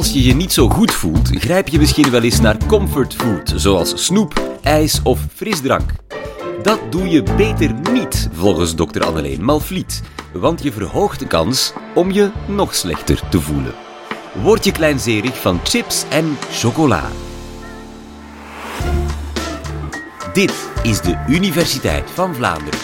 Als je je niet zo goed voelt, grijp je misschien wel eens naar comfortfood, zoals snoep, ijs of frisdrank. Dat doe je beter niet, volgens dokter Anneleen Malvliet, want je verhoogt de kans om je nog slechter te voelen. Word je kleinzerig van chips en chocola. Dit is de Universiteit van Vlaanderen.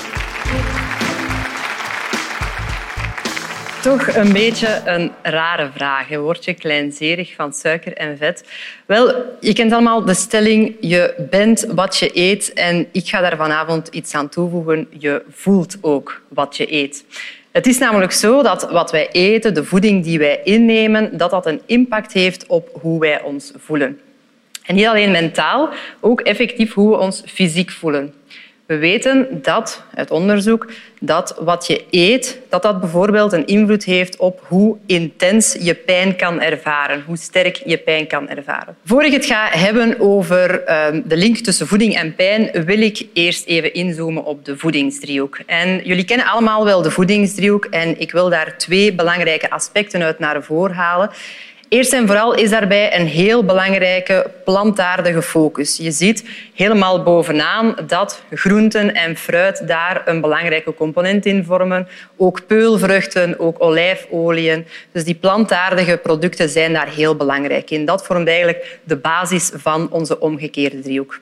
Toch een beetje een rare vraag. Word je kleinzerig van suiker en vet? Wel, je kent allemaal de stelling je bent wat je eet en ik ga daar vanavond iets aan toevoegen. Je voelt ook wat je eet. Het is namelijk zo dat wat wij eten, de voeding die wij innemen, dat dat een impact heeft op hoe wij ons voelen. En niet alleen mentaal, ook effectief hoe we ons fysiek voelen. We weten dat, uit onderzoek, dat wat je eet, dat dat bijvoorbeeld een invloed heeft op hoe intens je pijn kan ervaren, hoe sterk je pijn kan ervaren. Voor ik het ga hebben over ehm, de link tussen voeding en pijn, wil ik eerst even inzoomen op de voedingsdriehoek. En jullie kennen allemaal wel de voedingsdriehoek en ik wil daar twee belangrijke aspecten uit naar voren halen. Eerst en vooral is daarbij een heel belangrijke plantaardige focus. Je ziet helemaal bovenaan dat groenten en fruit daar een belangrijke component in vormen. Ook peulvruchten, ook olijfolieën. Dus die plantaardige producten zijn daar heel belangrijk in. Dat vormt eigenlijk de basis van onze omgekeerde driehoek.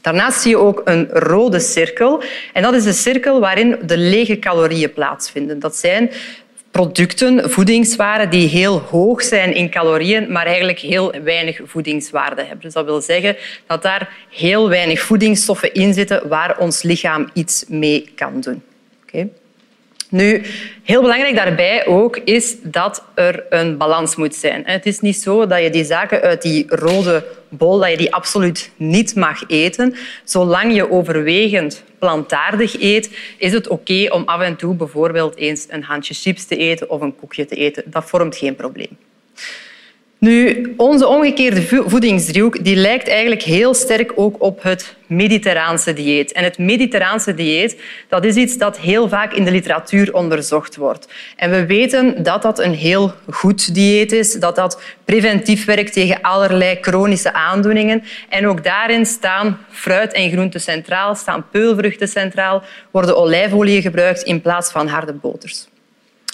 Daarnaast zie je ook een rode cirkel. En dat is de cirkel waarin de lege calorieën plaatsvinden. Dat zijn producten, voedingswaren die heel hoog zijn in calorieën, maar eigenlijk heel weinig voedingswaarde hebben. Dus dat wil zeggen dat daar heel weinig voedingsstoffen in zitten waar ons lichaam iets mee kan doen. Okay. Nu, heel belangrijk daarbij ook is dat er een balans moet zijn. Het is niet zo dat je die zaken uit die rode bol dat je die absoluut niet mag eten. Zolang je overwegend plantaardig eet, is het oké om af en toe bijvoorbeeld eens een handje chips te eten of een koekje te eten. Dat vormt geen probleem. Nu, onze omgekeerde voedingsdriehoek die lijkt eigenlijk heel sterk ook op het mediterraanse dieet. En het mediterraanse dieet dat is iets dat heel vaak in de literatuur onderzocht wordt. En we weten dat dat een heel goed dieet is, dat dat preventief werkt tegen allerlei chronische aandoeningen. En ook daarin staan fruit en groenten centraal, staan peulvruchten centraal, worden olijfolie gebruikt in plaats van harde boters.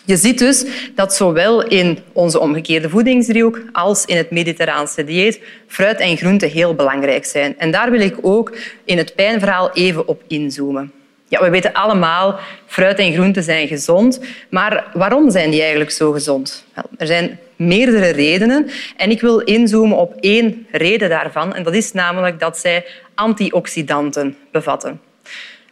Je ziet dus dat zowel in onze omgekeerde voedingsdriehoek als in het mediterraanse dieet fruit en groenten heel belangrijk zijn. En daar wil ik ook in het pijnverhaal even op inzoomen. Ja, we weten allemaal, fruit en groenten zijn gezond. Maar waarom zijn die eigenlijk zo gezond? Wel, er zijn meerdere redenen. En ik wil inzoomen op één reden daarvan. En dat is namelijk dat zij antioxidanten bevatten.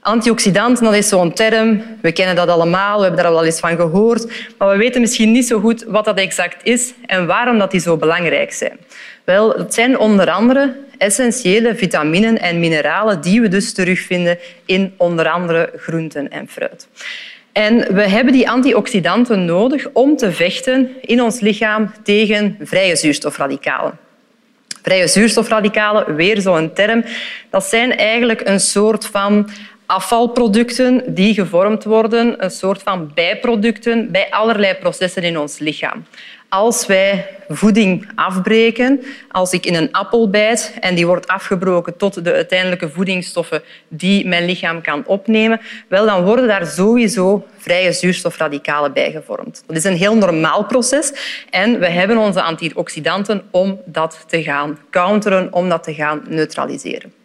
Antioxidanten, dat is zo'n term. We kennen dat allemaal, we hebben daar al eens van gehoord. Maar we weten misschien niet zo goed wat dat exact is en waarom dat die zo belangrijk zijn. Wel, het zijn onder andere essentiële vitaminen en mineralen die we dus terugvinden in onder andere groenten en fruit. En we hebben die antioxidanten nodig om te vechten in ons lichaam tegen vrije zuurstofradicalen. Vrije zuurstofradicalen, weer zo'n term, dat zijn eigenlijk een soort van afvalproducten die gevormd worden, een soort van bijproducten bij allerlei processen in ons lichaam. Als wij voeding afbreken, als ik in een appel bijt en die wordt afgebroken tot de uiteindelijke voedingsstoffen die mijn lichaam kan opnemen, wel, dan worden daar sowieso vrije zuurstofradicalen bij gevormd. Dat is een heel normaal proces en we hebben onze antioxidanten om dat te gaan counteren, om dat te gaan neutraliseren.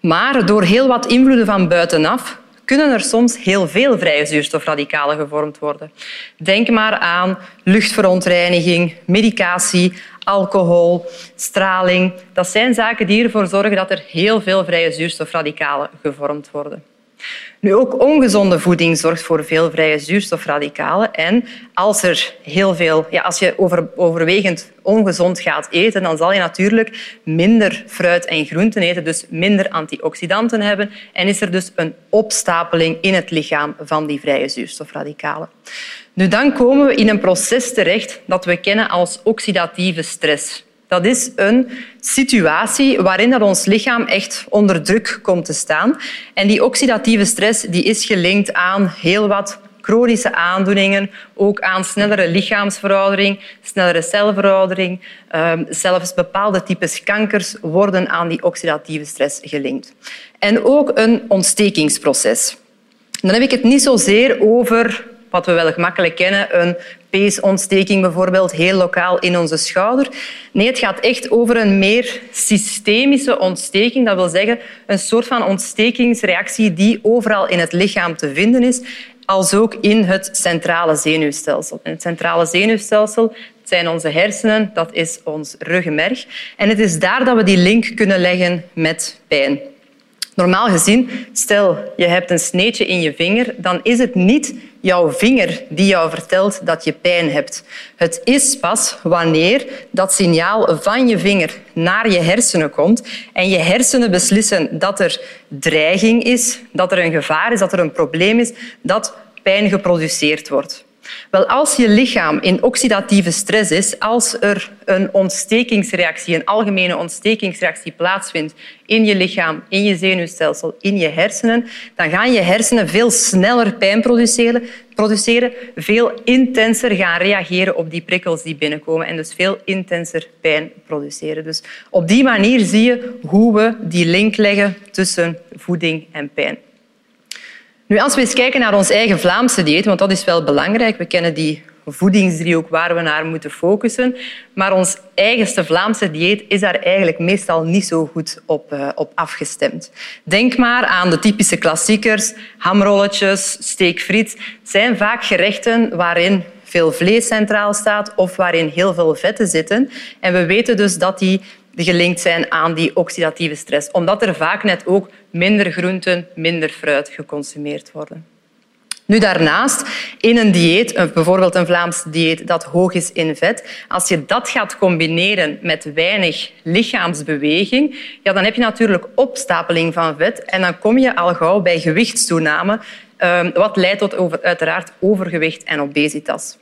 Maar door heel wat invloeden van buitenaf kunnen er soms heel veel vrije zuurstofradicalen gevormd worden. Denk maar aan luchtverontreiniging, medicatie, alcohol, straling. Dat zijn zaken die ervoor zorgen dat er heel veel vrije zuurstofradicalen gevormd worden. Nu, ook ongezonde voeding zorgt voor veel vrije zuurstofradicalen. En als, er heel veel, ja, als je over, overwegend ongezond gaat eten, dan zal je natuurlijk minder fruit en groenten eten, dus minder antioxidanten hebben. En is er dus een opstapeling in het lichaam van die vrije zuurstofradicalen. Nu, dan komen we in een proces terecht dat we kennen als oxidatieve stress. Dat is een situatie waarin dat ons lichaam echt onder druk komt te staan. En die oxidatieve stress die is gelinkt aan heel wat chronische aandoeningen, ook aan snellere lichaamsveroudering, snellere celveroudering. Ehm, zelfs bepaalde types kankers worden aan die oxidatieve stress gelinkt. En ook een ontstekingsproces. Dan heb ik het niet zozeer over wat we wel gemakkelijk kennen, een peesontsteking bijvoorbeeld, heel lokaal in onze schouder. Nee, het gaat echt over een meer systemische ontsteking. Dat wil zeggen een soort van ontstekingsreactie die overal in het lichaam te vinden is, als ook in het centrale zenuwstelsel. het centrale zenuwstelsel zijn onze hersenen, dat is ons ruggenmerg. En het is daar dat we die link kunnen leggen met pijn. Normaal gezien, stel je hebt een sneetje in je vinger, dan is het niet jouw vinger die jou vertelt dat je pijn hebt. Het is pas wanneer dat signaal van je vinger naar je hersenen komt en je hersenen beslissen dat er dreiging is, dat er een gevaar is, dat er een probleem is, dat pijn geproduceerd wordt. Wel, als je lichaam in oxidatieve stress is, als er een ontstekingsreactie, een algemene ontstekingsreactie plaatsvindt in je lichaam, in je zenuwstelsel, in je hersenen, dan gaan je hersenen veel sneller pijn produceren, produceren veel intenser gaan reageren op die prikkels die binnenkomen en dus veel intenser pijn produceren. Dus op die manier zie je hoe we die link leggen tussen voeding en pijn. Nu, als we eens kijken naar ons eigen Vlaamse dieet, want dat is wel belangrijk, we kennen die voedingsdriehoek waar we naar moeten focussen, maar ons eigenste Vlaamse dieet is daar eigenlijk meestal niet zo goed op, uh, op afgestemd. Denk maar aan de typische klassiekers, hamrolletjes, steekfriet. Het zijn vaak gerechten waarin veel vlees centraal staat of waarin heel veel vetten zitten. En we weten dus dat die gelinkt zijn aan die oxidatieve stress, omdat er vaak net ook minder groenten, minder fruit geconsumeerd worden. Nu daarnaast, in een dieet, bijvoorbeeld een Vlaams dieet dat hoog is in vet, als je dat gaat combineren met weinig lichaamsbeweging, ja, dan heb je natuurlijk opstapeling van vet en dan kom je al gauw bij gewichtstoename, ehm, wat leidt tot uiteraard overgewicht en obesitas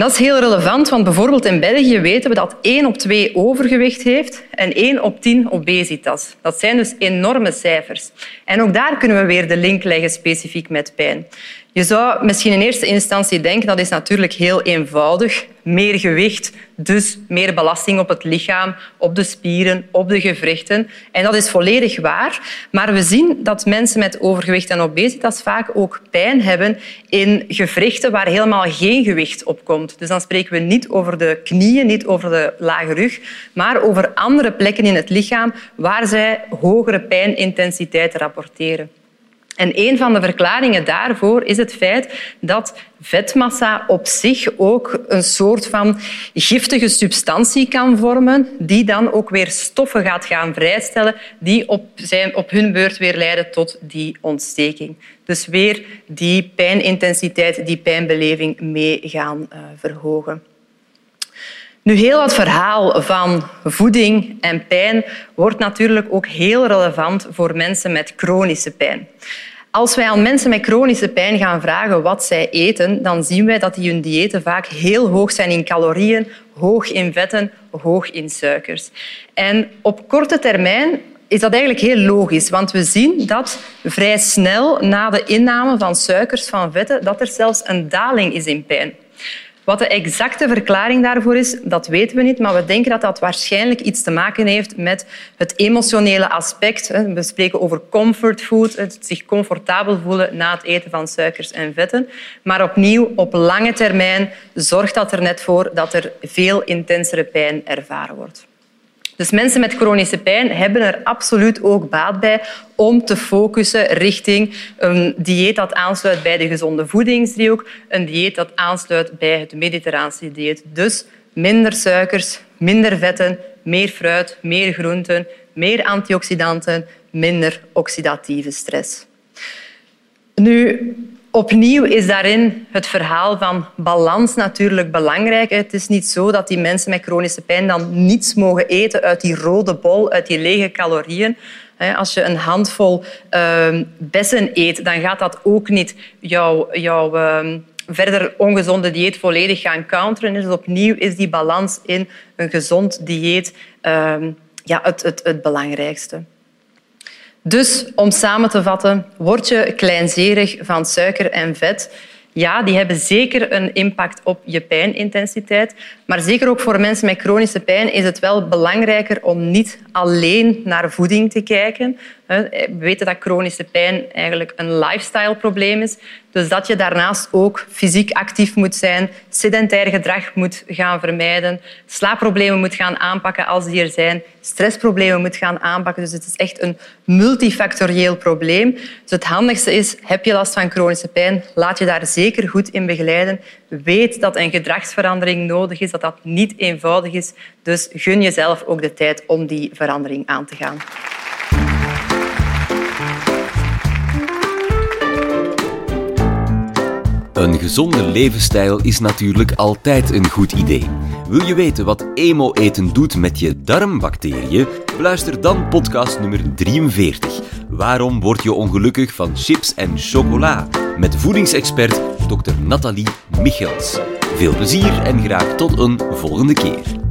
dat is heel relevant, want bijvoorbeeld in België weten we dat 1 op 2 overgewicht heeft en 1 op 10 obesitas. Dat zijn dus enorme cijfers. En ook daar kunnen we weer de link leggen specifiek met pijn. Je zou misschien in eerste instantie denken dat is natuurlijk heel eenvoudig. Meer gewicht, dus meer belasting op het lichaam, op de spieren, op de gewrichten. En dat is volledig waar. Maar we zien dat mensen met overgewicht en obesitas vaak ook pijn hebben in gewrichten waar helemaal geen gewicht op komt. Dus dan spreken we niet over de knieën, niet over de lage rug, maar over andere plekken in het lichaam waar zij hogere pijnintensiteit rapporteren. En een van de verklaringen daarvoor is het feit dat vetmassa op zich ook een soort van giftige substantie kan vormen, die dan ook weer stoffen gaat gaan vrijstellen, die op, zijn, op hun beurt weer leiden tot die ontsteking. Dus weer die pijnintensiteit, die pijnbeleving mee gaan uh, verhogen. Nu, heel het verhaal van voeding en pijn wordt natuurlijk ook heel relevant voor mensen met chronische pijn. Als wij aan mensen met chronische pijn gaan vragen wat zij eten, dan zien wij dat die hun diëten vaak heel hoog zijn in calorieën, hoog in vetten, hoog in suikers. En op korte termijn is dat eigenlijk heel logisch, want we zien dat vrij snel na de inname van suikers, van vetten, dat er zelfs een daling is in pijn. Wat de exacte verklaring daarvoor is, dat weten we niet, maar we denken dat dat waarschijnlijk iets te maken heeft met het emotionele aspect. We spreken over comfort food, het zich comfortabel voelen na het eten van suikers en vetten. Maar opnieuw, op lange termijn zorgt dat er net voor dat er veel intensere pijn ervaren wordt. Dus mensen met chronische pijn hebben er absoluut ook baat bij om te focussen richting een dieet dat aansluit bij de gezonde voedingsdriehoek, een dieet dat aansluit bij het mediterraanse dieet. Dus minder suikers, minder vetten, meer fruit, meer groenten, meer antioxidanten, minder oxidatieve stress. Nu, Opnieuw is daarin het verhaal van balans natuurlijk belangrijk. Het is niet zo dat die mensen met chronische pijn dan niets mogen eten uit die rode bol, uit die lege calorieën. Als je een handvol ehm, bessen eet, dan gaat dat ook niet jouw, jouw ehm, verder ongezonde dieet volledig gaan counteren. Dus opnieuw is die balans in een gezond dieet ehm, ja, het, het, het belangrijkste. Dus om samen te vatten, word je kleinzerig van suiker en vet, ja, die hebben zeker een impact op je pijnintensiteit. Maar zeker ook voor mensen met chronische pijn is het wel belangrijker om niet alleen naar voeding te kijken. We weten dat chronische pijn eigenlijk een lifestyle-probleem is. Dus dat je daarnaast ook fysiek actief moet zijn, sedentair gedrag moet gaan vermijden, slaapproblemen moet gaan aanpakken als die er zijn, stressproblemen moet gaan aanpakken. Dus het is echt een multifactorieel probleem. Dus het handigste is, heb je last van chronische pijn, laat je daar zeker goed in begeleiden. Weet dat een gedragsverandering nodig is, dat dat niet eenvoudig is. Dus gun jezelf ook de tijd om die verandering aan te gaan. Een gezonde levensstijl is natuurlijk altijd een goed idee. Wil je weten wat emo-eten doet met je darmbacteriën? Luister dan podcast nummer 43. Waarom word je ongelukkig van chips en chocola? Met voedingsexpert Dr. Nathalie Michels. Veel plezier en graag tot een volgende keer.